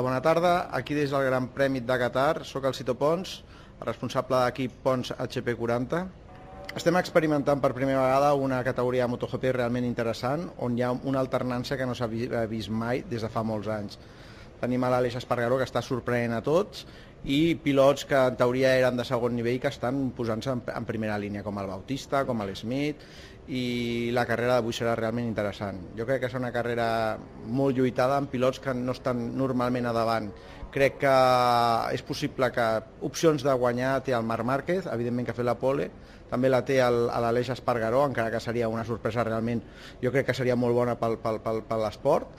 Hola, bona tarda. Aquí des del Gran Prèmit de Qatar, sóc el Cito Pons, responsable d'equip Pons HP40. Estem experimentant per primera vegada una categoria de MotoGP realment interessant, on hi ha una alternància que no s'ha vist mai des de fa molts anys. Tenim a l'Aleix Espargaró, que està sorprenent a tots, i pilots que en teoria eren de segon nivell que estan posant-se en, primera línia, com el Bautista, com l'Smith, i la carrera d'avui serà realment interessant. Jo crec que serà una carrera molt lluitada amb pilots que no estan normalment a davant. Crec que és possible que opcions de guanyar té el Marc Márquez, evidentment que ha fet la pole, també la té l'Aleix Espargaró, encara que seria una sorpresa realment, jo crec que seria molt bona pel, pel, pel, per l'esport,